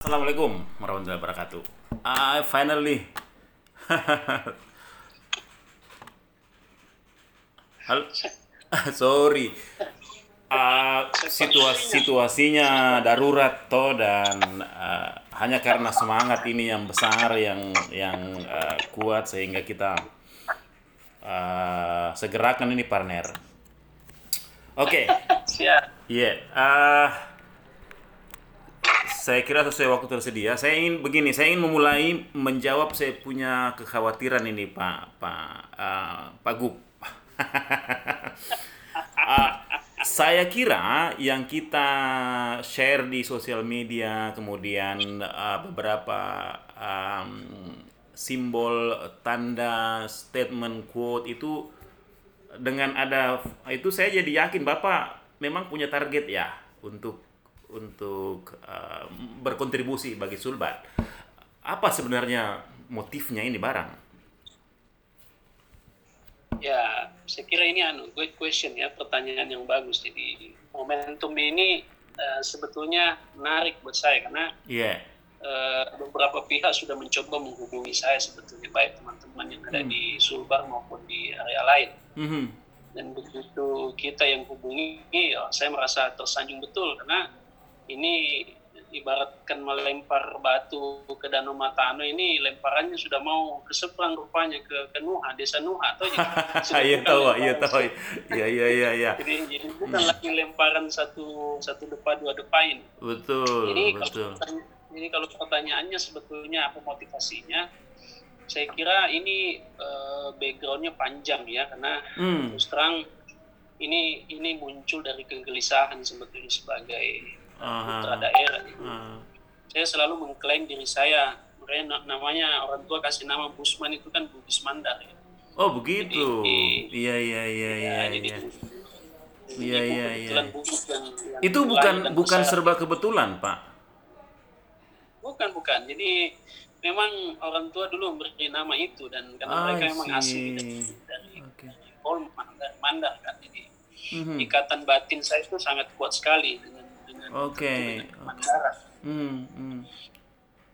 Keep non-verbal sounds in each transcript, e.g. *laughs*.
Assalamualaikum warahmatullahi wabarakatuh. I finally. *laughs* Hal *laughs* sorry. Ah, situasi situasinya darurat toh dan ah, hanya karena semangat ini yang besar yang yang ah, kuat sehingga kita ah, segerakan ini partner. Oke. *laughs* Siap. Iya, ah, saya kira sesuai waktu tersedia. Saya ingin begini, saya ingin memulai menjawab saya punya kekhawatiran ini, Pak Pak ah, Pak Gup. Ah, *laughs* saya kira yang kita share di sosial media, kemudian ah, beberapa am, simbol, tanda, statement, quote itu dengan ada itu saya jadi yakin Bapak memang punya target ya untuk untuk uh, berkontribusi bagi Sulbat. Apa sebenarnya motifnya ini barang? Ya, saya kira ini anu good question ya, pertanyaan yang bagus. Jadi momentum ini eh, sebetulnya menarik buat saya karena Iya. eh, beberapa pihak sudah mencoba menghubungi saya sebetulnya baik teman-teman yang ada di Sulbar maupun di area lain. Mhm. Dan begitu kita yang hubungi, ya, saya merasa tersanjung betul karena ini ibaratkan melempar batu ke Danau Matano ini lemparannya sudah mau ke seberang rupanya ke, ke Nuha, desa Nuha atau *laughs* Iya tahu, iya tahu. Iya iya iya iya. *laughs* Jadi, jadi bukan lagi lemparan satu satu depa dua depain. Betul, Ini betul. kalau ini kalau pertanyaannya sebetulnya apa motivasinya? Saya kira ini eh, backgroundnya panjang ya karena Hmm. terus terang ini ini muncul dari kegelisahan sebetulnya sebagai putra daerah. Ah. Saya selalu mengklaim diri saya, makanya na- namanya orang tua kasih nama Busman itu kan Bugis Mandar ya. Oh begitu. Iya iya iya iya Ya, iya. Iya, iya, kebetulan iya. Yang Itu lahir bukan bukan besar. serba kebetulan, Pak. Bukan, bukan. Jadi memang orang tua dulu memberi nama itu dan karena I mereka memang asli dari dari, Oke. dari Polman, dari Mandar kan. Jadi Mhm. ikatan batin saya itu sangat kuat sekali dengan Oke. Mandara. Hmm, hmm.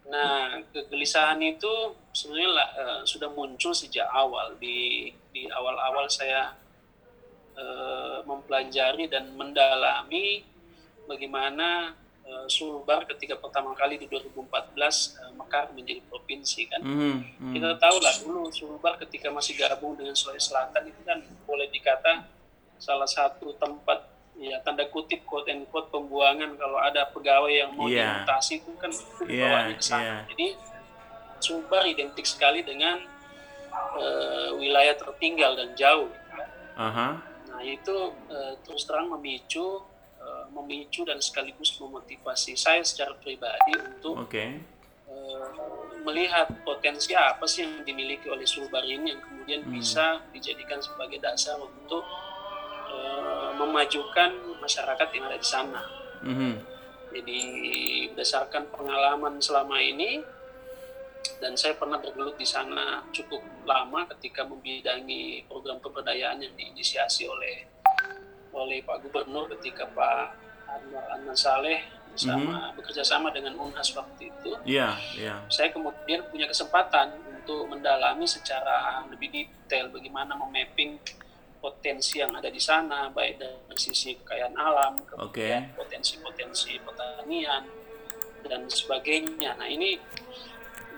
Nah, kegelisahan itu sebenarnya lah, eh, sudah muncul sejak awal di di awal-awal saya eh, mempelajari dan mendalami bagaimana eh, Sulbar ketika pertama kali di 2014 eh, mekar menjadi provinsi kan. Mhm, mhm. Kita tahu lah dulu Sulbar ketika masih gabung dengan Sulawesi Selatan itu kan boleh dikata salah satu tempat ya tanda kutip quote and quote pembuangan kalau ada pegawai yang mau Iya. dimutasi itu kan itu Iya, dibawanya ke sana. iya. Jadi Sulbar identik sekali dengan eh, wilayah tertinggal dan jauh. Aha. Nah itu eh, terus terang memicu eh, memicu dan sekaligus memotivasi saya secara pribadi untuk eh, melihat potensi apa sih yang dimiliki oleh Sulbar ini yang kemudian bisa dijadikan sebagai dasar untuk eh, memajukan masyarakat yang ada di sana. Mhm. Jadi berdasarkan pengalaman selama ini dan saya pernah bergelut di sana cukup lama ketika membidangi program pemberdayaan yang diinisiasi oleh oleh Pak Gubernur ketika Pak Anwar Anwar Saleh bersama bekerja sama dengan Unhas waktu itu Iya, iya. saya kemudian punya kesempatan untuk mendalami secara lebih detail bagaimana memapping potensi yang ada di sana baik dari sisi kekayaan alam kemudian potensi-potensi pertanian dan sebagainya nah ini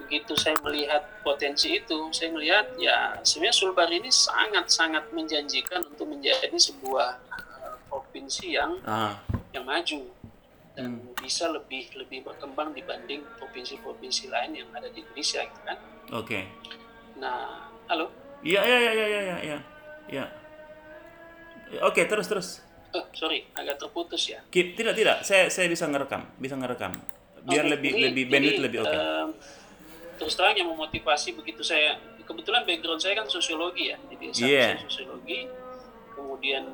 begitu saya melihat potensi itu saya melihat ya sebenarnya Sulbar ini sangat-sangat menjanjikan untuk menjadi sebuah eh, provinsi yang Ah. yang maju dan bisa lebih lebih berkembang dibanding provinsi-provinsi lain yang ada di Indonesia gitu kan. Oke. Nah, halo. Iya, iya, iya, iya, iya, iya. Iya. Oke, terus terus. Oh, sorry, agak terputus ya. Ki- Tidak, tidak. Saya saya bisa ngerekam, bisa ngerekam. Biar Oke, lebih jadi- lebih jadi, bandwidth lebih oke. em, terus terang yang memotivasi begitu saya kebetulan background saya kan sosiologi ya, jadi S1 saya sosiologi. Kemudian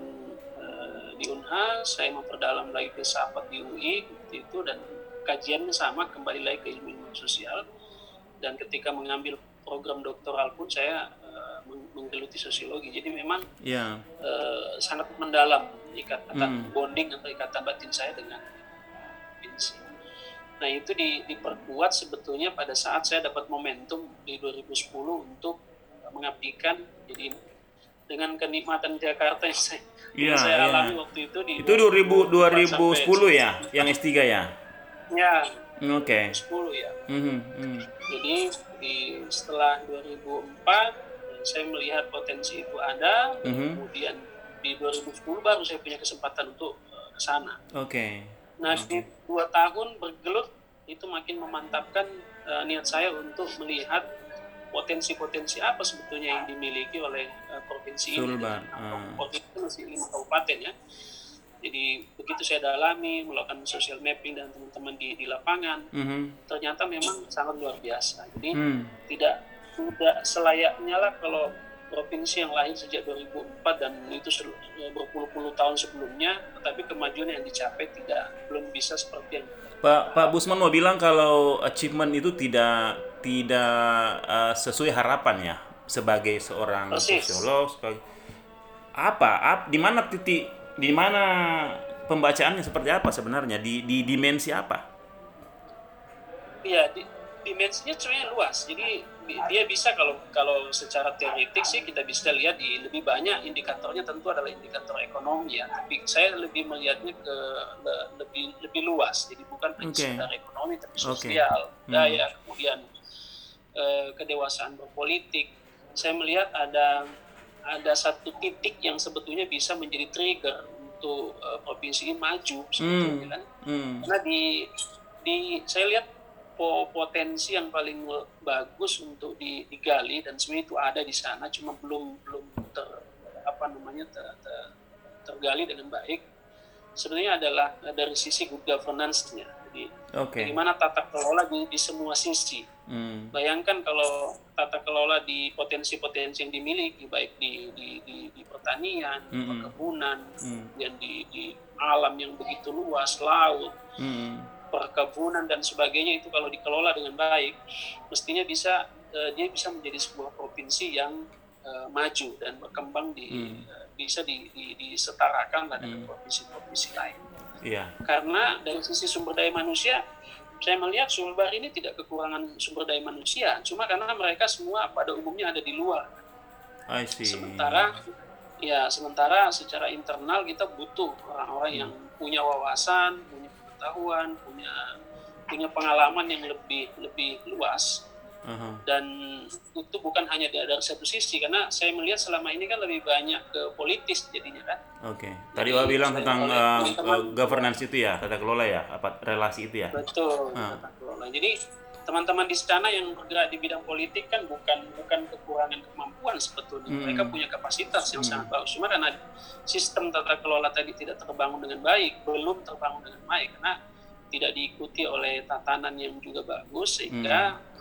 eh, di Unhas saya memperdalam lagi filsafat di UI seperti itu dan kajiannya sama kembali lagi ke ilmu ilmu sosial dan ketika mengambil program doktoral pun saya menggeluti sosiologi. Jadi memang Iya. eh, sangat mendalam ikatan Hmm. bonding atau ikatan batin saya dengan provinsi. Nah itu di, diperkuat sebetulnya pada saat saya dapat momentum di 2010 untuk mengabdikan jadi dengan kenikmatan Jakarta yang saya, ya, saya ya. alami waktu itu di itu 2000 2010 ya yang S3 ya ya oke okay. 10 ya mm -hmm. Mm. jadi di setelah 2004 saya melihat potensi itu ada mm -hmm. kemudian di 2010 baru saya punya kesempatan untuk uh, ke sana oke okay. nah okay. di dua tahun bergelut itu makin memantapkan uh, niat saya untuk melihat potensi-potensi apa sebetulnya yang dimiliki oleh uh, provinsi Sulbar. ini. Uh. Provinsi itu masih lima kabupaten ya. Jadi begitu saya dalami, melakukan social mapping dan teman-teman di, di lapangan, mm -hmm. ternyata memang sangat luar biasa. Jadi mm. tidak tidak selayaknya lah kalau provinsi yang lahir sejak 2004 dan itu berpuluh-puluh tahun sebelumnya, tetapi kemajuan yang dicapai tidak belum bisa seperti yang Pak Pak Busman mau bilang kalau achievement itu tidak tidak uh, sesuai harapan ya sebagai seorang Persis. sosiolog sebagai apa? Ap, di mana titik di mana pembacaannya seperti apa sebenarnya? Di di dimensi apa? Iya di, dimensinya sebenarnya luas. Jadi dia bisa kalau kalau secara teoritik sih kita bisa lihat di lebih banyak indikatornya tentu adalah indikator ekonomi ya tapi saya lebih melihatnya ke le, lebih lebih luas jadi bukan okay. sekedar ekonomi tapi sosial okay. daya hmm. kemudian eh, kedewasaan berpolitik, saya melihat ada ada satu titik yang sebetulnya bisa menjadi trigger untuk eh, provinsi ini maju sebetulnya hmm. kan. Hmm. Karena di di saya lihat potensi yang paling bagus untuk digali dan sebenarnya itu ada di sana cuma belum belum ter apa namanya ter, ter, tergali dengan baik sebenarnya adalah dari sisi good governance-nya jadi okay. bagaimana tata kelola di, di semua sisi Hmm. Bayangkan kalau tata kelola di potensi-potensi yang dimiliki baik di di, di, di pertanian, hmm. perkebunan, hmm. dan di, di alam yang begitu luas, laut, hmm. Perkebunan dan sebagainya itu kalau dikelola dengan baik, mestinya bisa uh, dia bisa menjadi sebuah provinsi yang uh, maju dan berkembang di hmm. uh, bisa di, di, disetarakan lah dengan hmm. provinsi-provinsi lain. Yeah. Karena dari sisi sumber daya manusia saya melihat Sulbar ini tidak kekurangan sumber daya manusia, cuma karena mereka semua pada umumnya ada di luar. I see. Sementara ya sementara secara internal kita butuh orang-orang yang punya wawasan, punya pengetahuan, punya punya pengalaman yang lebih lebih luas Uh-huh. Dan itu bukan hanya dari satu sisi karena saya melihat selama ini kan lebih banyak ke politis jadinya kan. Oke. Okay. Tadi Wah bilang tentang uh, uh, governance itu ya, tata kelola ya, apa relasi itu ya. Betul, uh. tata kelola. Jadi teman-teman di sana yang bergerak di bidang politik kan bukan bukan kekurangan kemampuan sebetulnya. Hmm. Mereka punya kapasitas yang hmm. sangat bagus. Cuma karena sistem tata kelola tadi tidak terbangun dengan baik, belum terbangun dengan baik karena tidak diikuti oleh tatanan yang juga bagus sehingga hmm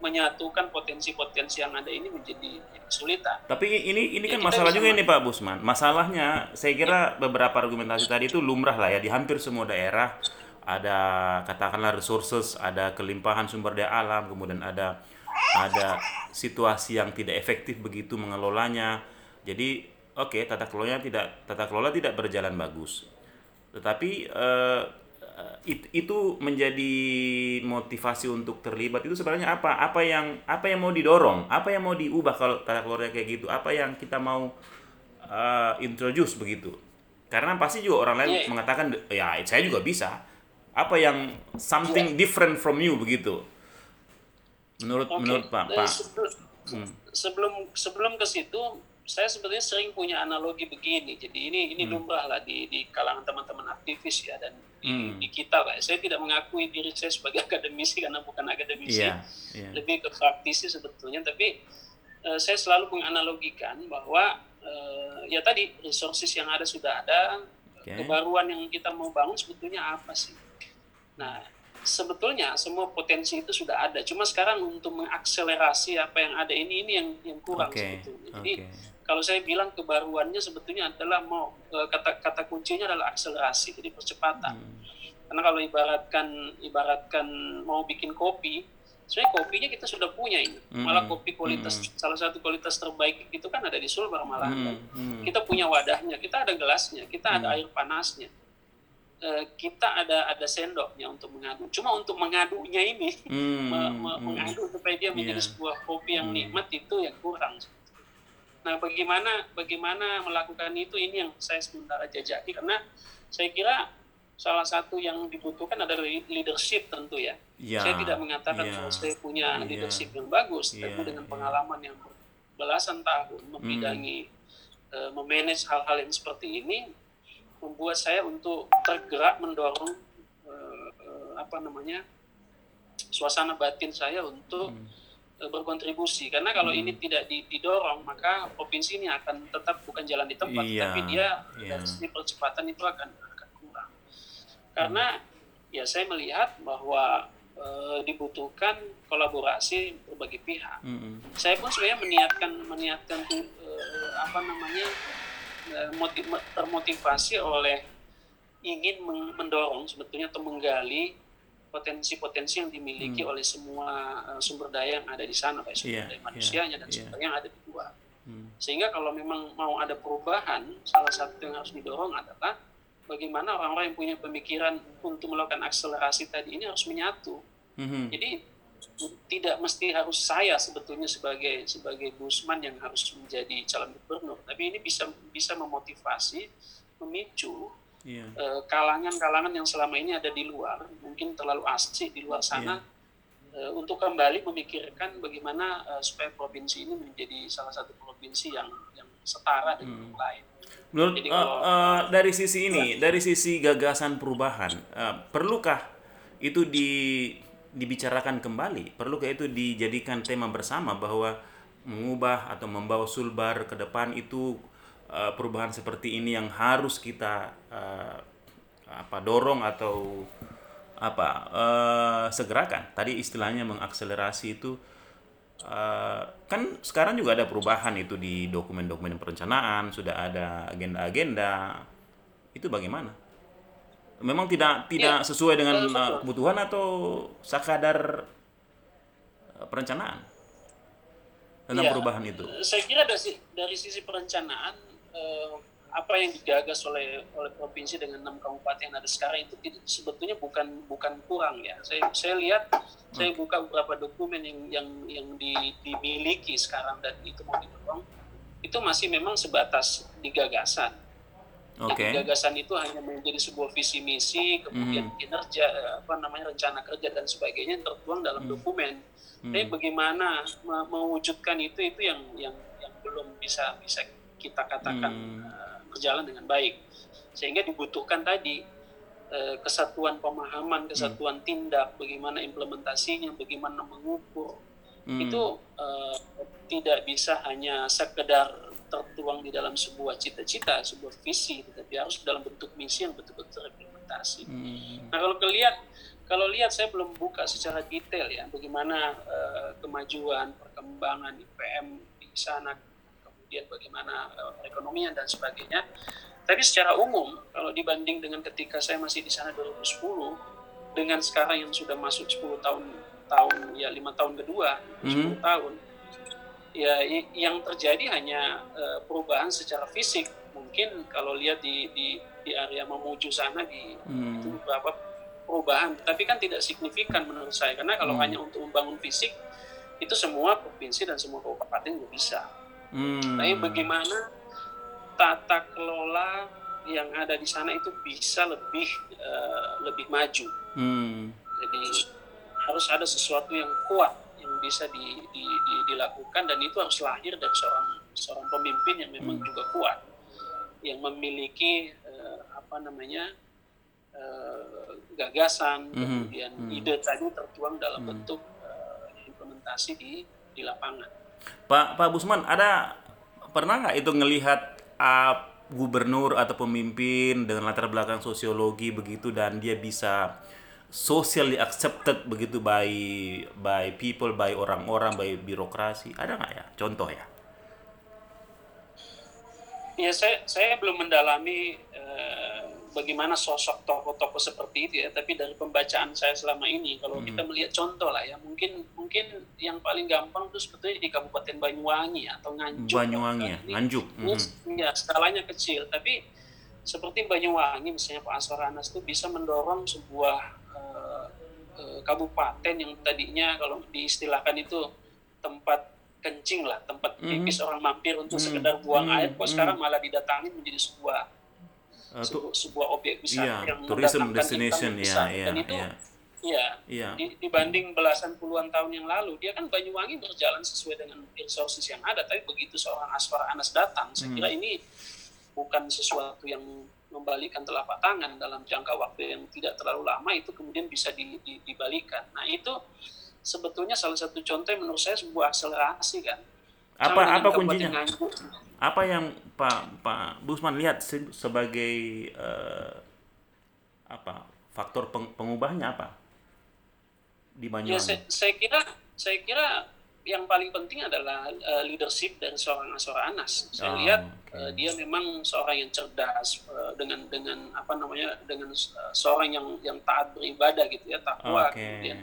menyatukan potensi-potensi yang ada ini menjadi kesulitan. Tapi ini ini ya, kan masalah juga ini Pak Busman. Masalahnya saya kira beberapa argumentasi tadi itu lumrah lah ya di hampir semua daerah ada katakanlah resources, ada kelimpahan sumber daya alam, kemudian ada ada situasi yang tidak efektif begitu mengelolanya. Jadi oke okay, tata kelolanya tidak tata kelola tidak berjalan bagus. Tetapi eh, it, itu menjadi motivasi untuk terlibat itu sebenarnya apa? Apa yang apa yang mau didorong? Apa yang mau diubah kalau tata kelola kayak gitu? Apa yang kita mau uh, introduce begitu? Karena pasti juga orang lain yeah. mengatakan ya saya juga bisa. Apa yang something yeah. different from you begitu? Menurut okay. menurut Pak Pak. Sebelum, hmm. sebelum sebelum ke situ saya sebetulnya sering punya analogi begini. Jadi ini ini hmm. lumrah lah di di kalangan teman-teman aktivis ya dan di, hmm. di kita lah. Saya tidak mengakui diri saya sebagai *laughs* akademisi karena bukan akademisi. Yeah, yeah. Lebih ke praktisi sebetulnya. Tapi uh, saya selalu menganalogikan bahwa uh, ya tadi resources yang ada sudah ada. Okay. Kebaruan yang kita mau bangun sebetulnya apa sih? Nah, sebetulnya semua potensi itu sudah ada. Cuma sekarang untuk mengakselerasi apa yang ada ini ini yang yang kurang okay. sebetulnya. Jadi okay kalau saya bilang kebaruannya sebetulnya adalah mau e, kata kata kuncinya adalah akselerasi jadi percepatan hmm. karena kalau ibaratkan ibaratkan mau bikin kopi sebenarnya kopinya kita sudah punya ini hmm. malah kopi kualitas hmm. salah satu kualitas terbaik itu kan ada di Sulbar malah hmm. Hmm. kita punya wadahnya kita ada gelasnya kita hmm. ada air panasnya uh, kita ada ada sendoknya untuk mengadu. Cuma untuk mengadunya ini, *laughs* hmm, me, me, hmm. mengadu supaya dia menjadi yeah. sebuah kopi yang hmm. nikmat itu yang kurang. Nah, bagaimana bagaimana melakukan itu ini yang saya sementara jajaki karena saya kira salah satu yang dibutuhkan adalah leadership tentu ya. ya saya tidak mengatakan ya, bahwa saya punya ya, leadership yang bagus, ya, tapi dengan ya. pengalaman yang belasan tahun membidangi hmm. uh, memanage hal-hal yang seperti ini membuat saya untuk tergerak mendorong uh, uh, apa namanya suasana batin saya untuk hmm berkontribusi karena kalau hmm. ini tidak didorong maka provinsi ini akan tetap bukan jalan di tempat iya, tapi dia iya. dari percepatan itu akan akan kurang karena hmm. ya saya melihat bahwa dibutuhkan kolaborasi berbagai pihak hmm. saya pun sebenarnya meniatkan meniatkan e, apa namanya motiv, termotivasi oleh ingin mendorong sebetulnya atau menggali potensi-potensi yang dimiliki hmm. oleh semua uh, sumber daya yang ada di sana, baik sumber yeah, daya manusianya yeah, dan yeah. sumber yang ada di luar. Hmm. Sehingga kalau memang mau ada perubahan, salah satu yang harus didorong adalah bagaimana orang-orang yang punya pemikiran untuk melakukan akselerasi tadi ini harus menyatu. Hmm. Jadi tidak mesti harus saya sebetulnya sebagai sebagai Busman yang harus menjadi calon gubernur, tapi ini bisa bisa memotivasi, memicu yeah. uh, kalangan-kalangan yang selama ini ada di luar mungkin terlalu asik di luar sana yeah. uh, untuk kembali memikirkan bagaimana uh, supaya provinsi ini menjadi salah satu provinsi yang yang setara dengan hmm. yang lain. Menurut Jadi, kalau, uh, uh, dari sisi ini, ya. dari sisi gagasan perubahan, uh, perlukah itu di dibicarakan kembali? Perlukah itu dijadikan tema bersama bahwa mengubah atau membawa Sulbar ke depan itu uh, perubahan seperti ini yang harus kita uh, apa dorong atau apa uh, segerakan tadi istilahnya mengakselerasi itu uh, kan sekarang juga ada perubahan itu di dokumen-dokumen perencanaan sudah ada agenda-agenda itu bagaimana memang tidak tidak ya, sesuai dengan uh, kebutuhan atau sekadar perencanaan tentang ya, perubahan itu saya kira dari, dari sisi perencanaan eh, apa yang digagas oleh oleh provinsi dengan enam kabupaten yang ada sekarang itu tidak, sebetulnya bukan bukan kurang ya. Saya saya lihat hmm. saya buka beberapa dokumen yang yang yang di, dimiliki sekarang dan itu mau didorong itu masih memang sebatas di gagasan. Okay. gagasan itu hanya menjadi sebuah visi misi, kemudian mm. kinerja, apa namanya rencana kerja dan sebagainya tertuang dalam mm. dokumen. Mm. Tapi bagaimana mewujudkan itu itu yang yang yang belum bisa bisa kita katakan hmm. uh, berjalan dengan baik sehingga dibutuhkan tadi uh, kesatuan pemahaman kesatuan hmm. tindak bagaimana implementasinya bagaimana mengukur hmm. itu uh, tidak bisa hanya sekedar tertuang di dalam sebuah cita-cita sebuah visi tetapi harus dalam bentuk misi yang betul-betul implementasi hmm. nah kalau kelihat kalau lihat saya belum buka secara detail ya bagaimana uh, kemajuan perkembangan IPM di sana kemudian bagaimana uh, perekonomian dan sebagainya. Tapi secara umum kalau dibanding dengan ketika saya masih di sana 2010 dengan sekarang yang sudah masuk 10 tahun tahun ya lima tahun kedua mm -hmm. 10 tahun ya yang terjadi hanya uh, perubahan secara fisik mungkin kalau lihat di di, di area Mamuju sana di hmm. itu beberapa perubahan tapi kan tidak signifikan menurut saya karena kalau hmm. hanya untuk membangun fisik itu semua provinsi dan semua kabupaten bisa Hmm. Tapi bagaimana tata kelola yang ada di sana itu bisa lebih uh, lebih maju. Hmm. Jadi harus ada sesuatu yang kuat bisa di, di, di, dilakukan dan itu harus lahir dari seorang seorang pemimpin yang memang hmm. juga kuat, yang memiliki uh, apa namanya uh, gagasan, hmm. kemudian hmm. ide tadi tertuang dalam hmm. bentuk uh, implementasi di di lapangan. Pak Pak Busman ada pernah nggak itu ngelihat uh, gubernur atau pemimpin dengan latar belakang sosiologi begitu dan dia bisa socially accepted begitu by by people by orang-orang by birokrasi. Ada nggak ya? Contoh ya. Ya saya saya belum mendalami uh, bagaimana sosok tokoh-tokoh seperti itu ya. Tapi dari pembacaan saya selama ini kalau hmm. kita melihat contoh lah ya mungkin mungkin yang paling gampang itu sebetulnya di Kabupaten Banyuwangi atau Nganjuk. Banyuwangi ya, Nganjuk. hmm. ya skalanya kecil. Tapi seperti Banyuwangi misalnya Pak Aswar Anas itu bisa mendorong sebuah uh, uh, kabupaten yang tadinya kalau diistilahkan itu tempat kencing lah, tempat hmm. pipis mm. orang mampir untuk mm. sekedar buang mm. air, kok mm. sekarang malah didatangi menjadi sebuah uh, sebuah, sebuah objek wisata yeah, yang tourism destination ya, yeah, dan itu yeah. Ya, yeah. dibanding belasan puluhan tahun yang lalu, dia kan Banyuwangi berjalan sesuai dengan resources yang ada. Tapi begitu seorang Aswar Anas datang, saya kira ini bukan sesuatu yang membalikan telapak tangan dalam jangka waktu yang tidak terlalu lama itu kemudian bisa di, di, dibalikan. Nah itu sebetulnya salah satu contoh menurut saya sebuah akselerasi kan. Apa apa kuncinya? Apa yang Pak Pak Busman lihat sebagai uh, apa faktor peng, pengubahnya apa? di Banyuwangi? Ya, saya, saya kira saya kira yang paling penting adalah uh, leadership dari seorang Aswar Anas. Saya oh, lihat okay. uh, dia memang seorang yang cerdas uh, dengan dengan apa namanya dengan uh, seorang yang yang taat beribadah gitu ya takwa okay. kemudian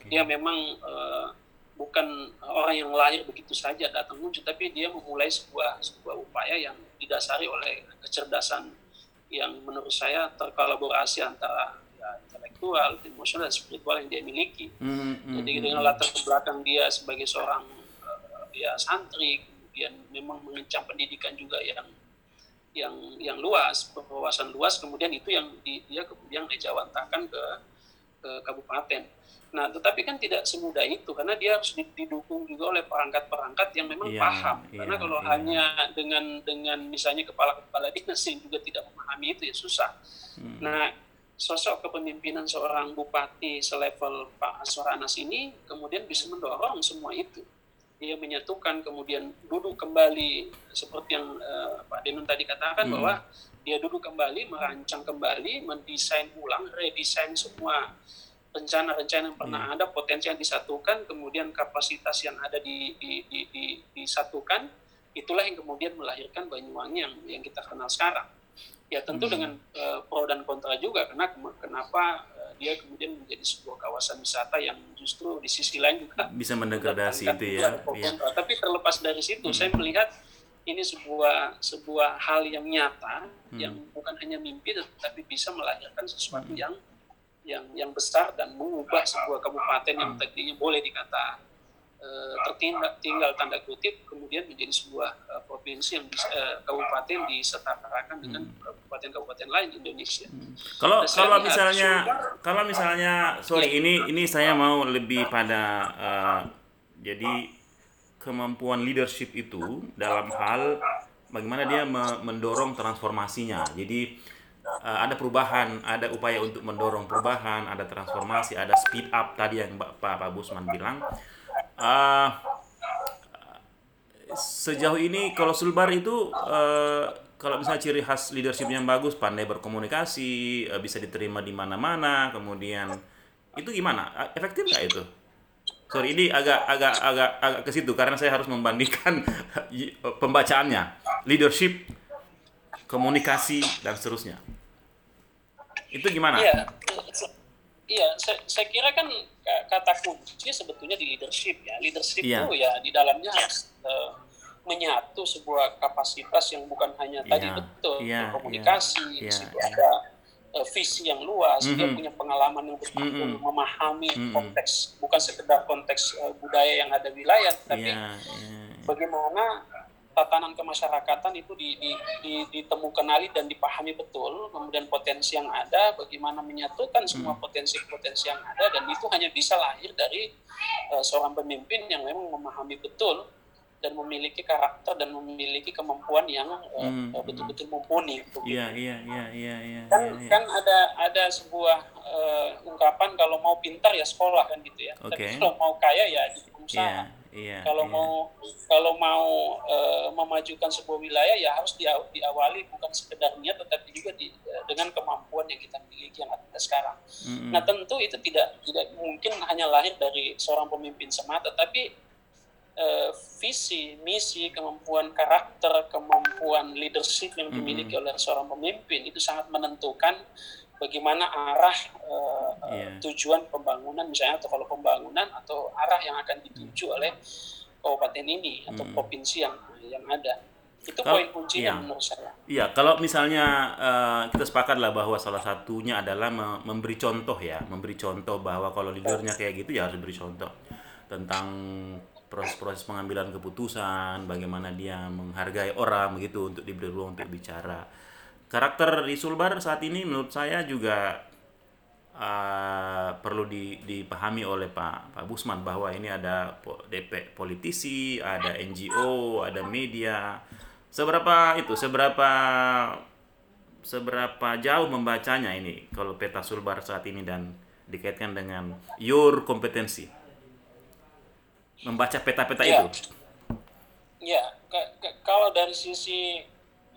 okay. dia memang uh, bukan orang yang lahir begitu saja datang muncul tapi dia memulai sebuah sebuah upaya yang didasari oleh kecerdasan yang menurut saya terkolaborasi antara intelektual, emosional, dan spiritual yang dia miliki. Mm, mm, Jadi hmm, dengan latar belakang dia sebagai seorang uh, ya santri, kemudian memang mengencang pendidikan juga yang yang yang luas, berwawasan luas, kemudian itu yang di, dia kemudian dijawantakan ke ke kabupaten. Nah, tetapi kan tidak semudah itu karena dia harus didukung juga oleh perangkat-perangkat yang memang yeah, paham. Yeah, karena kalau yeah. hanya dengan dengan misalnya kepala-kepala dinas yang juga tidak memahami itu ya susah. Hmm. Nah, sosok kepemimpinan seorang bupati selevel Pak Aswar Anas ini kemudian bisa mendorong semua itu. Dia menyatukan kemudian duduk kembali seperti yang uh, Pak Denon tadi katakan hmm. bahwa dia duduk kembali, merancang kembali, mendesain ulang, redesain semua rencana-rencana yang pernah hmm. ada, potensi yang disatukan, kemudian kapasitas yang ada di, di, di, di, disatukan, itulah yang kemudian melahirkan Banyuwangi yang, yang kita kenal sekarang ya tentu hmm. dengan uh, pro dan kontra juga karena kenapa uh, dia kemudian menjadi sebuah kawasan wisata yang justru di sisi lain juga *laughs* bisa mendegradasi itu ya. ya. Tapi terlepas dari situ hmm. saya melihat ini sebuah sebuah hal yang nyata hmm. yang bukan hanya mimpi tetapi bisa melahirkan sesuatu hmm. yang yang yang besar dan mengubah sebuah kabupaten yang hmm. tadinya boleh dikata tertinggal tinggal tanda kutip kemudian menjadi sebuah uh, provinsi yang bisa, uh, kabupaten disetarakan dengan hmm. kabupaten-kabupaten lain di Indonesia. Hmm. Kalau nah, kalau misalnya sumber, kalau misalnya sorry ya. ini ini saya mau lebih pada uh, jadi kemampuan leadership itu dalam hal bagaimana dia mendorong transformasinya. Jadi uh, ada perubahan, ada upaya untuk mendorong perubahan, ada transformasi, ada speed up tadi yang Pak Pak Busman bilang uh, sejauh ini kalau Sulbar itu uh, kalau misalnya ciri khas leadership yang bagus, pandai berkomunikasi, uh, bisa diterima di mana-mana, kemudian itu gimana? Efektif nggak itu? Sorry, ini agak agak agak agak ke situ karena saya harus membandingkan *laughs* pembacaannya, leadership, komunikasi dan seterusnya. Itu gimana? Iya, iya. Saya, saya kira kan kata kunci sebetulnya di leadership ya. Leadership yeah. itu ya di dalamnya harus uh, menyatu sebuah kapasitas yang bukan hanya yeah. tadi betul yeah. komunikasi, yeah. situ yeah. ada uh, visi yang luas, mm -hmm. dia punya pengalaman yang bertahun mm -hmm. memahami mm -hmm. konteks bukan sekedar konteks uh, budaya yang ada di wilayah, tapi yeah. Yeah. bagaimana tatanan kemasyarakatan itu di, di, di, ditemukan dan dipahami betul, kemudian potensi yang ada, bagaimana menyatukan semua hmm. potensi-potensi yang ada, dan itu hanya bisa lahir dari uh, seorang pemimpin yang memang memahami betul dan memiliki karakter dan memiliki kemampuan yang uh, hmm. betul-betul mumpuni. Iya, iya, iya, iya, iya. Kan, ya, ya. kan ada ada sebuah uh, ungkapan kalau mau pintar ya sekolah kan gitu ya. Okay. Tapi kalau mau kaya ya di usaha. Yeah Iya, kalau iya. mau kalau mau e, memajukan sebuah wilayah ya harus di, diawali bukan sekedar niat tetapi juga di, eh, dengan kemampuan yang kita miliki yang ada sekarang. Mm-hmm. Nah tentu itu tidak tidak mungkin hanya lahir dari seorang pemimpin semata, tapi e, visi, misi, kemampuan karakter, kemampuan leadership yang dimiliki mm-hmm. oleh seorang pemimpin itu sangat menentukan bagaimana arah uh, yeah. tujuan pembangunan misalnya atau kalau pembangunan atau arah yang akan dituju oleh kabupaten ini atau mm. provinsi yang yang ada. Itu kalau, poin kunci iya. menurut saya. Iya, kalau misalnya uh, kita sepakat lah bahwa salah satunya adalah memberi contoh ya, memberi contoh bahwa kalau leadernya kayak gitu ya harus beri contoh tentang proses-proses pengambilan keputusan, bagaimana dia menghargai orang begitu untuk diberi ruang untuk bicara. Karakter di Sulbar saat ini menurut saya juga uh, perlu di, dipahami oleh Pak Pak Busman bahwa ini ada DP politisi, ada NGO, ada media. Seberapa itu, seberapa seberapa jauh membacanya ini kalau peta Sulbar saat ini dan dikaitkan dengan your kompetensi membaca peta-peta ya. itu. Ya, kalau dari sisi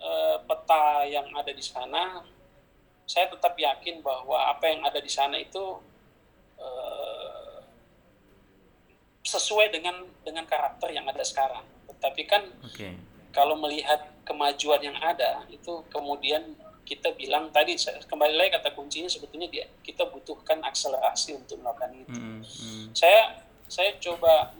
uh, peta yang ada di sana saya tetap yakin bahwa apa yang ada di sana itu uh, sesuai dengan dengan karakter yang ada sekarang. Tetapi kan okay. kalau melihat kemajuan yang ada itu kemudian kita bilang tadi kembali lagi kata kuncinya sebetulnya dia kita butuhkan akselerasi untuk melakukan itu. Mm -hmm. Saya saya coba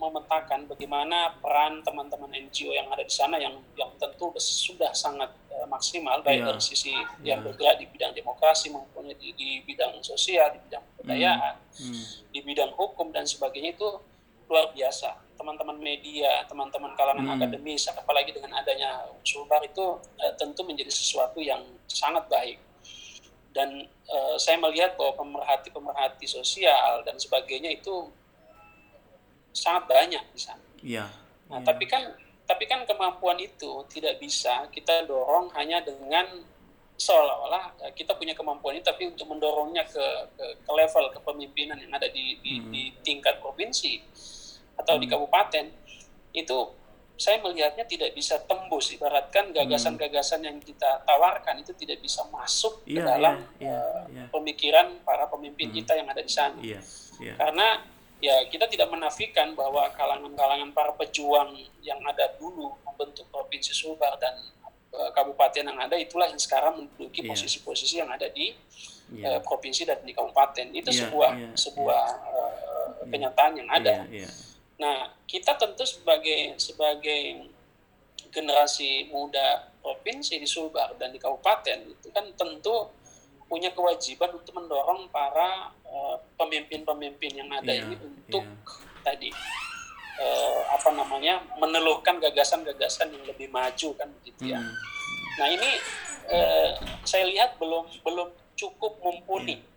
memetakan bagaimana peran teman-teman NGO yang ada di sana yang yang tentu sudah sangat uh, maksimal baik yeah. dari sisi yeah. yang bergerak di bidang demokrasi maupun di, di bidang sosial, di bidang kebudayaan, mm. Mm. di bidang hukum dan sebagainya itu luar biasa. Teman-teman media, teman-teman kalangan mm. akademis, apalagi dengan adanya Sulbar itu uh, tentu menjadi sesuatu yang sangat baik dan uh, saya melihat bahwa pemerhati-pemerhati sosial dan sebagainya itu sangat banyak di sana. Iya. Nah, ya. tapi kan tapi kan kemampuan itu tidak bisa kita dorong hanya dengan seolah-olah eh, kita punya kemampuan itu tapi untuk mendorongnya ke ke, ke level kepemimpinan yang ada di di, hmm. di tingkat provinsi atau hmm. di kabupaten itu saya melihatnya tidak bisa tembus ibaratkan gagasan-gagasan yang kita tawarkan itu tidak bisa masuk yeah, ke iya, dalam yeah, yeah, yeah. pemikiran para pemimpin hmm. kita yang ada di sana yeah, yeah. karena ya kita tidak menafikan bahwa kalangan-kalangan para pejuang yang ada dulu membentuk provinsi Sulbar dan uh, kabupaten yang ada itulah yang sekarang menduduki yeah. posisi-posisi yang ada di yeah. uh, provinsi dan di kabupaten itu yeah, sebuah yeah, sebuah yeah. Uh, kenyataan yang ada. Yeah, yeah. Nah kita tentu sebagai sebagai generasi muda provinsi di Sulbar dan di kabupaten itu kan tentu punya kewajiban untuk mendorong para uh, pemimpin-pemimpin yang ada yeah, ini untuk yeah. tadi uh, apa namanya meneluhkan gagasan-gagasan yang lebih maju kan begitu ya. Hmm. Nah ini uh, saya lihat belum belum cukup mumpuni. Yeah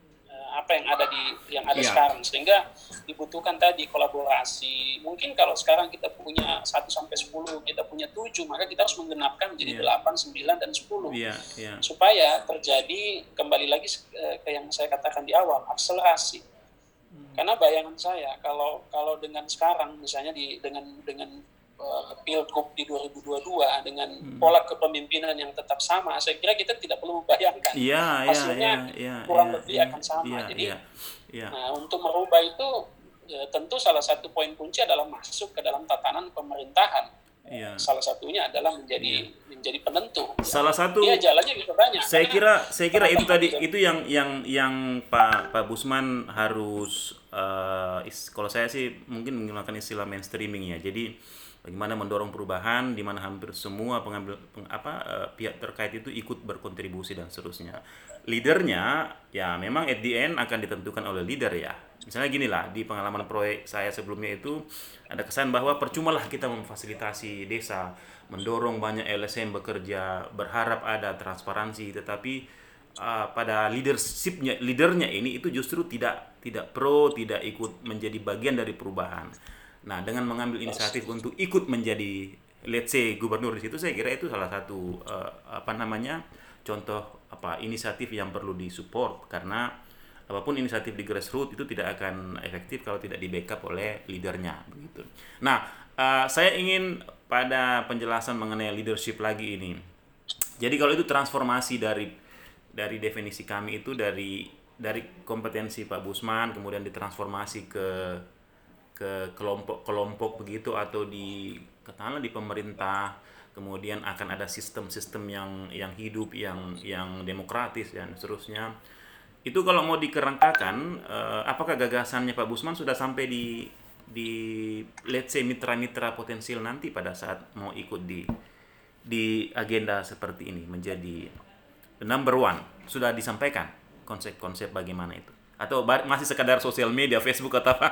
apa yang ada di yang ada yeah. sekarang sehingga dibutuhkan tadi kolaborasi mungkin kalau sekarang kita punya 1 sampai 10 kita punya 7 maka kita harus menggenapkan menjadi yeah. 8 9 dan 10 yeah. Yeah. supaya terjadi kembali lagi eh, ke yang saya katakan di awal akselerasi hmm. karena bayangan saya kalau kalau dengan sekarang misalnya di dengan dengan uh, pilgub di 2022 dengan hmm. pola kepemimpinan yang tetap sama, saya kira kita tidak perlu membayangkan ya, hasilnya ya, ya, kurang ya, lebih ya, akan sama. Ya, Jadi, ya, ya. Nah, untuk merubah itu ya, tentu salah satu poin kunci adalah masuk ke dalam tatanan pemerintahan. Ya. Salah satunya adalah menjadi ya. menjadi penentu. Salah satu. Ya jalannya bisa banyak. Saya kira saya kira itu tadi itu yang yang yang Pak Pak Busman harus uh, is, kalau saya sih mungkin menggunakan istilah mainstreaming ya. Jadi bagaimana mendorong perubahan di mana hampir semua pengambil peng, apa uh, pihak terkait itu ikut berkontribusi dan seterusnya. Leadernya ya memang at the end akan ditentukan oleh leader ya. Misalnya gini lah di pengalaman proyek saya sebelumnya itu ada kesan bahwa percumalah kita memfasilitasi desa, mendorong banyak LSM bekerja, berharap ada transparansi, tetapi uh, pada leadershipnya leadernya ini itu justru tidak tidak pro, tidak ikut menjadi bagian dari perubahan Nah, dengan mengambil inisiatif untuk ikut menjadi let's say gubernur di situ saya kira itu salah satu uh, apa namanya contoh apa inisiatif yang perlu disupport karena apa pun inisiatif di grassroots itu tidak akan efektif kalau tidak di backup oleh leadernya begitu. Nah, uh, saya ingin pada penjelasan mengenai leadership lagi ini. Jadi kalau itu transformasi dari dari definisi kami itu dari dari kompetensi Pak Busman kemudian ditransformasi ke ke kelompok-kelompok begitu atau di katakanlah di pemerintah kemudian akan ada sistem-sistem yang yang hidup yang yang demokratis dan seterusnya. Itu kalau mau dikerangkakan eh, apakah gagasannya Pak Busman sudah sampai di di let's say mitra-mitra potensial nanti pada saat mau ikut di di agenda seperti ini menjadi number one? Sudah disampaikan konsep-konsep bagaimana itu atau masih sekadar sosial media Facebook atau apa?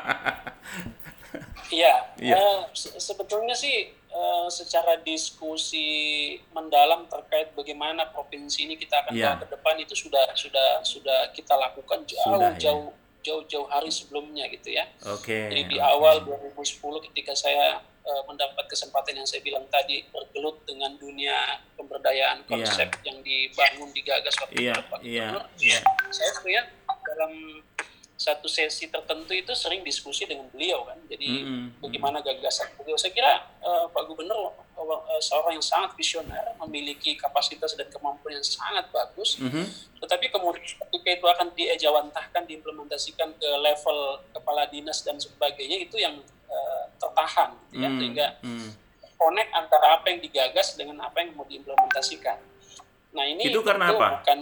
Iya, ya. uh, se sebetulnya sih uh, secara diskusi mendalam terkait bagaimana provinsi ini kita akan ya. ke depan itu sudah sudah sudah kita lakukan jauh sudah, ya. jauh jauh-jauh hari sebelumnya gitu ya. Oke. Okay, Jadi di okay. awal 2010 ketika saya uh, mendapat kesempatan yang saya bilang tadi bergelut dengan dunia pemberdayaan iya. konsep yeah. yang dibangun digagas waktu yeah, itu Pak yeah, yeah. saya sebenarnya dalam satu sesi tertentu itu sering diskusi dengan beliau kan. Jadi mm -hmm. bagaimana gagasan beliau? Saya kira uh, Pak Gubernur uh, seorang yang sangat visioner, memiliki kapasitas dan kemampuan yang sangat bagus. Mm -hmm. Tetapi kemudian ketika itu akan diejawantahkan, diimplementasikan ke level kepala dinas dan sebagainya itu yang tertahan, gitu ya, mm -hmm. sehingga mm -hmm. connect antara apa yang digagas dengan apa yang mau diimplementasikan. Nah ini itu karena apa? Bukan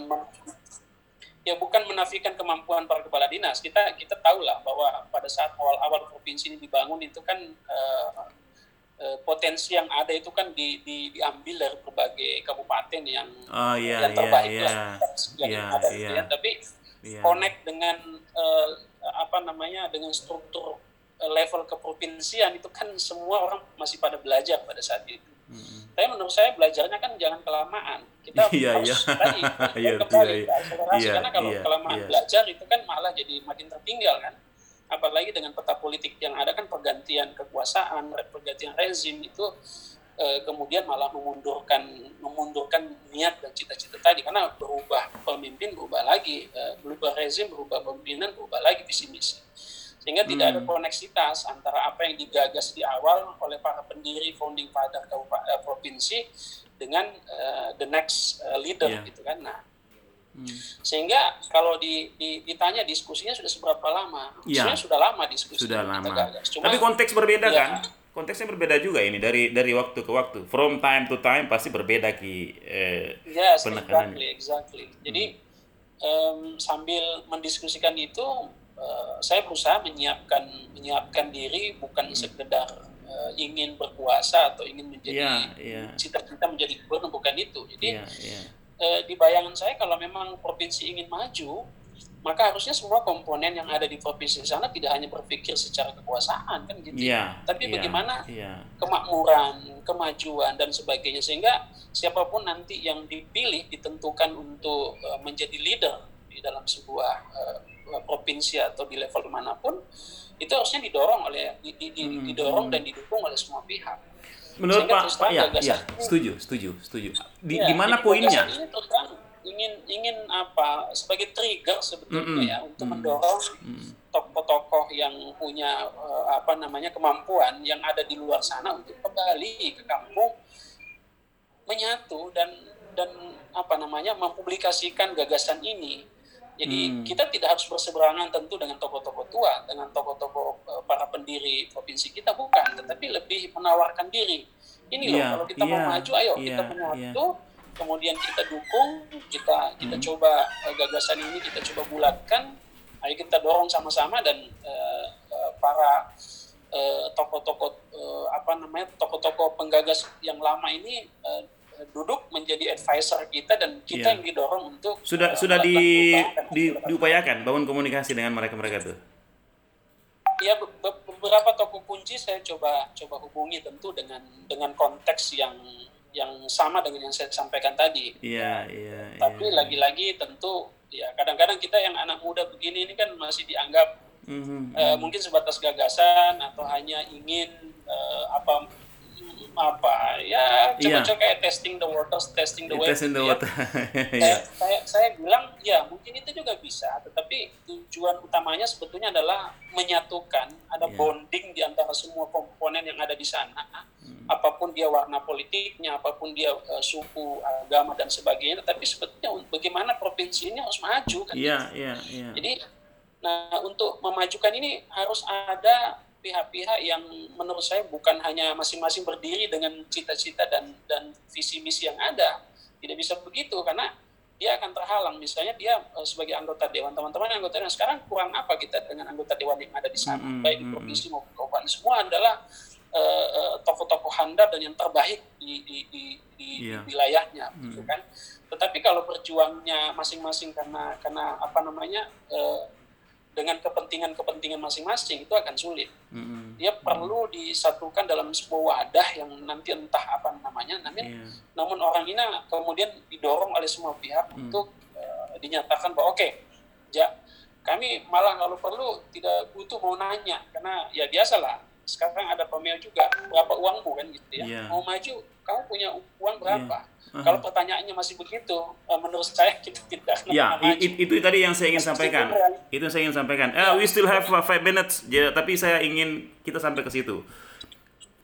ya bukan menafikan kemampuan para kepala dinas. Kita kita tahu lah bahwa pada saat awal-awal provinsi ini dibangun itu kan uh, uh, potensi yang ada itu kan di, di, diambil dari berbagai kabupaten yang oh, yeah, yang terbaik yeah, lah yeah, yang yeah, ada yeah, ya. Tapi yeah. connect dengan uh, apa namanya dengan struktur level keprovinsian itu kan semua orang masih pada belajar pada saat itu. Hmm. Tapi menurut saya belajarnya kan jangan kelamaan. Kita *laughs* iya, harus iya. tadi *laughs* iya, kembali iya, iya, karena kalau iya, kelamaan iya. belajar itu kan malah jadi makin tertinggal kan. Apalagi dengan peta politik yang ada kan pergantian kekuasaan, pergantian rezim itu eh, kemudian malah memundurkan memundurkan niat dan cita-cita tadi karena berubah pemimpin berubah lagi, eh, berubah rezim berubah pemimpinan berubah lagi visi misi sehingga hmm. tidak ada hmm. koneksitas antara apa yang digagas di awal oleh para pendiri founding father kabupaten uh, provinsi dengan uh, the next uh, leader yeah. gitu kan nah hmm. sehingga kalau di, di, ditanya diskusinya sudah seberapa lama yeah. sudah lama diskusi sudah lama Cuma, tapi konteks berbeda ya, kan konteksnya berbeda juga ini dari dari waktu ke waktu from time to time pasti berbeda ki eh, yes, exactly exactly jadi hmm. um, sambil mendiskusikan itu uh, saya berusaha menyiapkan menyiapkan diri bukan hmm. sekedar uh, ingin berkuasa atau ingin menjadi yeah, yeah. cita-cita menjadi gubernur bukan itu. Jadi yeah, yeah. Uh, di bayangan saya kalau memang provinsi ingin maju maka harusnya semua komponen yang ada di provinsi sana tidak hanya berpikir secara kekuasaan kan gitu yeah, tapi yeah, bagaimana yeah. kemakmuran kemajuan dan sebagainya sehingga siapa pun nanti yang dipilih ditentukan untuk uh, menjadi leader di dalam sebuah uh, provinsi atau di level mana pun itu harusnya didorong oleh di, di, hmm. didorong dan didukung oleh semua pihak. Menurut Pak, Pak ya, ya, setuju, setuju, setuju. Di, ya, di mana poinnya? Ini ingin ingin apa sebagai trigger sebetulnya mm -hmm. ya untuk mm -hmm. mendorong tokoh-tokoh yang punya uh, apa namanya kemampuan yang ada di luar sana untuk kembali ke kampung menyatu dan dan apa namanya mempublikasikan gagasan ini jadi hmm. kita tidak harus berseberangan tentu dengan tokoh-tokoh tua, dengan tokoh-tokoh uh, para pendiri provinsi kita bukan, tetapi lebih menawarkan diri. Ini loh yeah, kalau kita yeah, mau iya, maju, ayo yeah, kita menyatu, yeah. kemudian kita dukung, kita kita hmm. coba uh, gagasan ini kita coba bulatkan, ayo kita dorong sama-sama dan uh, uh, para tokoh-tokoh uh, apa namanya tokoh-tokoh penggagas yang lama ini uh, duduk menjadi advisor kita dan kita yeah. yang didorong untuk sudah uh, sudah di, di diupayakan bangun komunikasi dengan mereka mereka tuh ya beberapa tokoh kunci saya coba coba hubungi tentu dengan dengan konteks yang yang sama dengan yang saya sampaikan tadi. Iya, iya. Tapi iya. lagi-lagi tentu ya kadang-kadang kita yang anak muda begini ini kan masih dianggap mm -hmm. uh, mungkin sebatas gagasan atau hanya ingin uh, apa apa ya coba-coba yeah. kayak testing the waters, testing the yeah, Testing the water. *laughs* ya. saya, saya bilang ya mungkin itu juga bisa, tetapi tujuan utamanya sebetulnya adalah menyatukan, ada yeah. bonding di antara semua komponen yang ada di sana, hmm. apa pun dia warna politiknya, apa pun dia uh, suku, agama dan sebagainya. Tapi sebetulnya bagaimana provinsi ini harus maju kan? Iya, iya, iya. Jadi, nah untuk memajukan ini harus ada pihak-pihak yang menurut saya bukan hanya masing-masing berdiri dengan cita-cita dan dan visi misi yang ada tidak bisa begitu karena dia akan terhalang misalnya dia uh, sebagai anggota dewan teman-teman anggota dewan sekarang kurang apa kita dengan anggota dewan yang ada di sana mm -hmm. baik di provinsi maupun kabupaten semua adalah uh, tokoh-tokoh handal dan yang terbaik di di di, di, yeah. di wilayahnya hmm. gitu kan tetapi kalau berjuangnya masing-masing karena karena apa namanya uh, dengan kepentingan-kepentingan masing-masing itu akan sulit. Mm-hmm. Dia perlu disatukan dalam sebuah wadah yang nanti entah apa namanya, namun yeah. namun orang ini kemudian didorong oleh semua pihak mm. untuk uh, dinyatakan bahwa oke, okay, ya kami malah kalau perlu tidak butuh mau nanya karena ya biasalah sekarang ada pamer juga berapa uangmu kan gitu ya yeah. mau maju kamu punya uang berapa yeah. Uh-huh. Kalau pertanyaannya masih begitu, uh, menurut saya *laughs* kita tidak Ya, it, itu tadi yang saya ingin sampaikan. Itu yang saya ingin sampaikan. Uh, we still have five minutes, ya, tapi saya ingin kita sampai ke situ.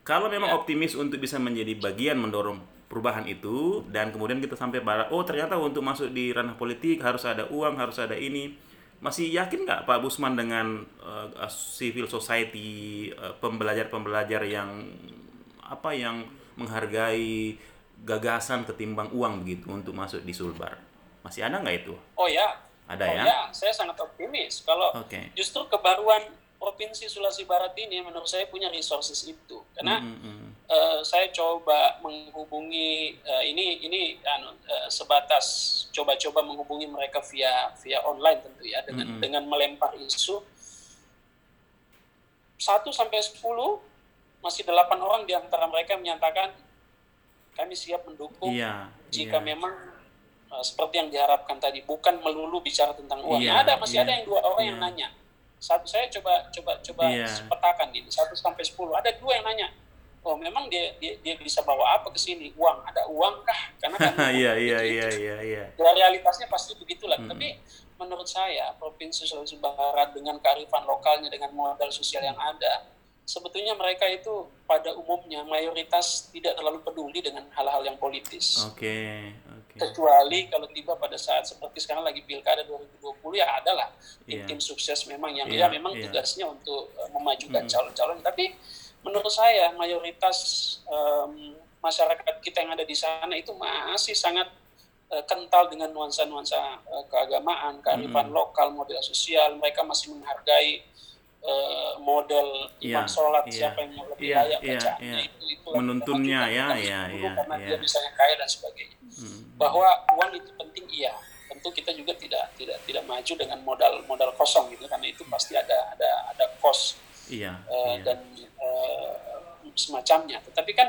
Kalau memang ya. optimis untuk bisa menjadi bagian mendorong perubahan itu dan kemudian kita sampai pada oh ternyata untuk masuk di ranah politik harus ada uang, harus ada ini masih yakin nggak Pak Busman dengan uh, civil society uh, pembelajar-pembelajar yang apa yang menghargai gagasan ketimbang uang begitu untuk masuk di Sulbar masih ada nggak itu? Oh ya, ada oh ya? ya, saya sangat optimis kalau okay. justru kebaruan provinsi Sulawesi Barat ini menurut saya punya resources itu karena mm -hmm. Uh, saya coba menghubungi uh, ini ini uh, sebatas coba-coba menghubungi mereka via via online tentu ya dengan mm -hmm. dengan melempar isu satu sampai sepuluh masih delapan orang di antara mereka menyatakan kami siap mendukung yeah, jika yeah. memang uh, seperti yang diharapkan tadi bukan melulu bicara tentang uang. Yeah, ada masih yeah, ada yang dua orang yeah. yang nanya satu saya coba coba coba yeah. petakan ini satu sampai sepuluh ada dua yang nanya oh memang dia dia, dia bisa bawa apa ke sini uang ada uang kah karena kan *laughs* iya iya iya iya iya realitasnya pasti begitulah hmm. tapi menurut saya provinsi Sulawesi Barat dengan kearifan lokalnya dengan modal sosial yang ada sebetulnya mereka itu pada umumnya mayoritas tidak terlalu peduli dengan hal-hal yang politis. Oke. Okay, okay. Kecuali kalau tiba pada saat seperti sekarang lagi pilkada 2020 ya adalah tim-tim yeah. sukses memang yang yeah, ya memang yeah. tugasnya untuk uh, memajukan calon-calon. Mm. Tapi menurut saya mayoritas um, masyarakat kita yang ada di sana itu masih sangat uh, kental dengan nuansa-nuansa uh, keagamaan, kearifan mm. lokal, model sosial. Mereka masih menghargai uh, model imam yeah, sholat yeah, siapa yang lebih yeah, layak yeah, bacaannya yeah. itu itu menuntunnya ya ya ya karena yeah. dia misalnya kaya dan sebagainya hmm. bahwa uang itu penting iya tentu kita juga tidak tidak tidak maju dengan modal modal kosong gitu karena itu pasti ada ada ada cost iya, uh, iya. dan uh, semacamnya tetapi kan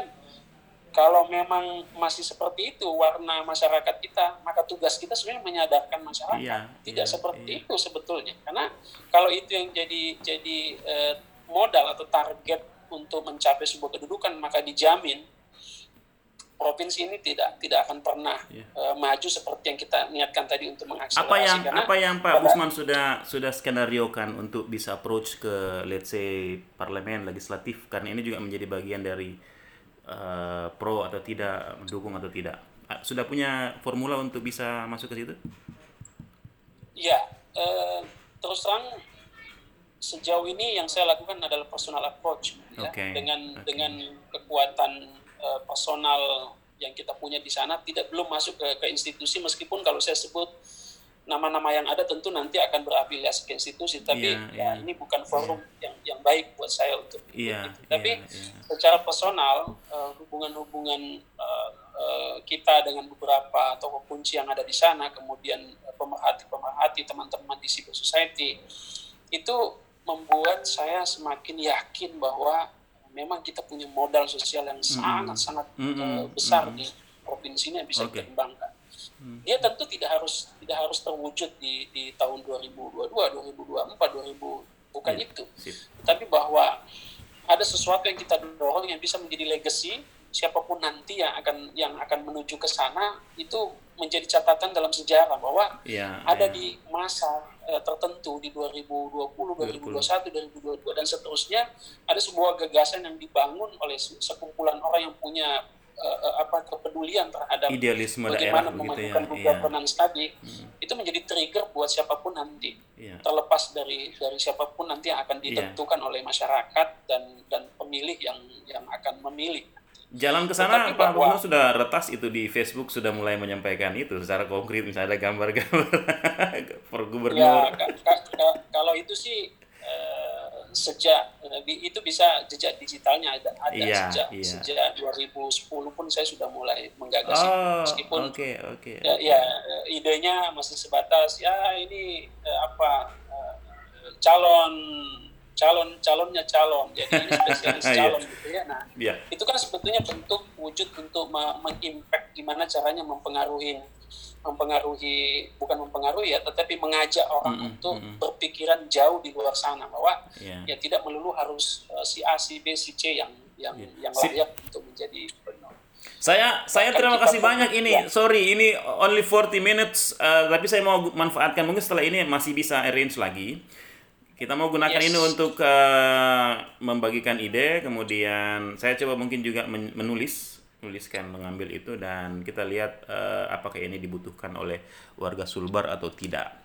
kalau memang masih seperti itu warna masyarakat kita, maka tugas kita sebenarnya menyadarkan masyarakat. Iya, Tidak iya, seperti iya. itu sebetulnya. Karena kalau itu yang jadi jadi eh, modal atau target untuk mencapai sebuah kedudukan, maka dijamin provinsi ini tidak tidak akan pernah yeah. Iya. uh, maju seperti yang kita niatkan tadi untuk mengakselerasi. Apa yang apa yang Pak Usman sudah sudah skenariokan untuk bisa approach ke let's say parlemen legislatif karena ini juga menjadi bagian dari uh, pro atau tidak, mendukung atau tidak. Ah, sudah punya formula untuk bisa masuk ke situ? Ya, uh, terus terang sejauh ini yang saya lakukan adalah personal approach ya, dengan okay. dengan kekuatan uh, personal yang kita punya di sana tidak belum masuk ke, ke institusi meskipun kalau saya sebut nama-nama yang ada tentu nanti akan berafiliasi ke institusi tapi yeah, ya yeah. ini bukan forum yeah. yang yang baik buat saya untuk yeah, itu tapi yeah, yeah. secara personal uh, hubungan-hubungan uh, uh, kita dengan beberapa tokoh kunci yang ada di sana kemudian pemerhati-pemerhati teman-teman di civil society itu membuat saya semakin yakin bahwa memang kita punya modal sosial yang sangat-sangat mm -hmm. uh, besar mm -hmm. di provinsi ini yang bisa okay. dikembangkan Hmm. Dia tentu tidak harus tidak harus terwujud di di tahun 2022, 2024, 2000 bukan yeah. itu. Sip. Tapi bahwa ada sesuatu yang kita dorong yang bisa menjadi legacy siapa pun nanti yang akan yang akan menuju ke sana itu menjadi catatan dalam sejarah bahwa yeah, ada yeah. di masa uh, tertentu di 2020, 2021, 2022 dan seterusnya ada sebuah gagasan yang dibangun oleh sekumpulan orang yang punya uh, apa kepedulian terhadap idealisme bagaimana daerah memajukan gitu ya. governance iya. tadi hmm. itu menjadi trigger buat siapa pun nanti yeah. terlepas dari dari siapa pun nanti yang akan iya. ditentukan yeah. oleh masyarakat dan dan pemilih yang yang akan memilih Jalan ke sana Pak Gubernur sudah retas itu di Facebook sudah mulai menyampaikan itu secara konkret misalnya ada gambar-gambar *laughs* per gubernur. Ya, ka, ka, ka, kalau itu sih eh, sejak itu bisa jejak digitalnya ada ada iya, sejak iya. sejak 2010 pun saya sudah mulai menggagas oh, itu meskipun okay, okay. Ya, ya idenya masih sebatas ya ini apa calon calon calonnya calon jadi ini *laughs* spesialis Iya. calon gitu ya nah yeah. itu kan sebetulnya bentuk wujud untuk mengimpact gimana caranya mempengaruhi mempengaruhi bukan mempengaruhi ya tetapi mengajak orang Mm -mm, untuk mm -mm. berpikiran jauh di luar sana bahwa Yeah. ya tidak melulu harus uh, si A si B si C yang yang Yeah. yang Si- layak untuk menjadi gubernur. Saya saya Bahkan terima kasih banyak ini. ya. Sorry, ini only 40 minutes uh, tapi saya mau manfaatkan mungkin setelah ini masih bisa arrange lagi. Kita mau gunakan Yes. ini untuk uh, membagikan ide, kemudian saya coba mungkin juga men- menulis, menuliskan mengambil itu dan kita lihat uh, apakah ini dibutuhkan oleh warga Sulbar atau tidak.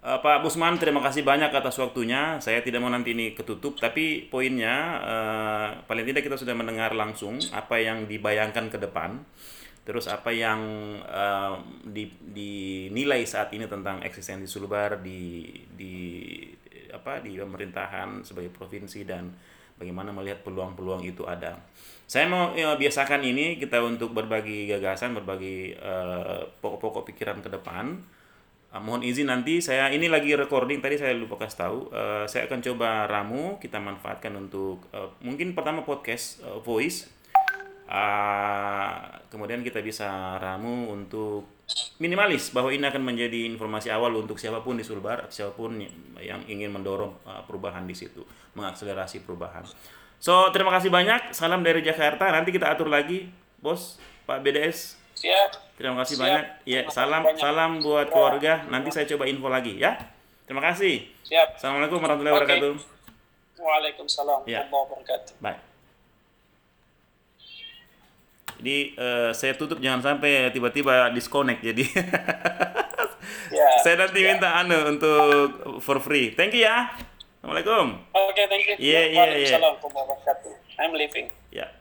Uh, Pak Busman, terima kasih banyak atas waktunya. Saya tidak mau nanti ini ketutup, tapi poinnya uh, paling tidak kita sudah mendengar langsung apa yang dibayangkan ke depan. Terus apa yang uh, di- dinilai saat ini tentang eksistensi Sulbar di di apa di pemerintahan sebagai provinsi dan bagaimana melihat peluang-peluang itu ada. Saya mau ya, biasakan ini kita untuk berbagi gagasan, berbagi uh, pokok-pokok pikiran ke depan. Uh, mohon izin nanti saya ini lagi recording tadi saya lupa kasih tahu. Uh, saya akan coba ramu kita manfaatkan untuk uh, mungkin pertama podcast uh, voice Ah, kemudian kita bisa ramu untuk minimalis bahwa ini akan menjadi informasi awal untuk siapa pun di Sulbar, siapa pun yang ingin mendorong ah, perubahan di situ, mengakselerasi perubahan. So, terima kasih banyak. Salam dari Jakarta. Nanti kita atur lagi, Bos, Pak BDS. Siap. Terima kasih Siap. banyak. Ya, salam banyak. salam buat keluarga. Nanti saya coba info lagi ya. Terima kasih. Siap. Assalamualaikum warahmatullahi wabarakatuh. Waalaikumsalam Ya. warahmatullahi wabarakatuh. Bye. Jadi eh, saya tutup jangan sampai tiba-tiba disconnect jadi. *laughs* Ya. saya nanti ya. minta anu untuk for free. Thank you ya. Assalamualaikum. Oke, thank you. Iya, iya, iya. I'm leaving. Ya.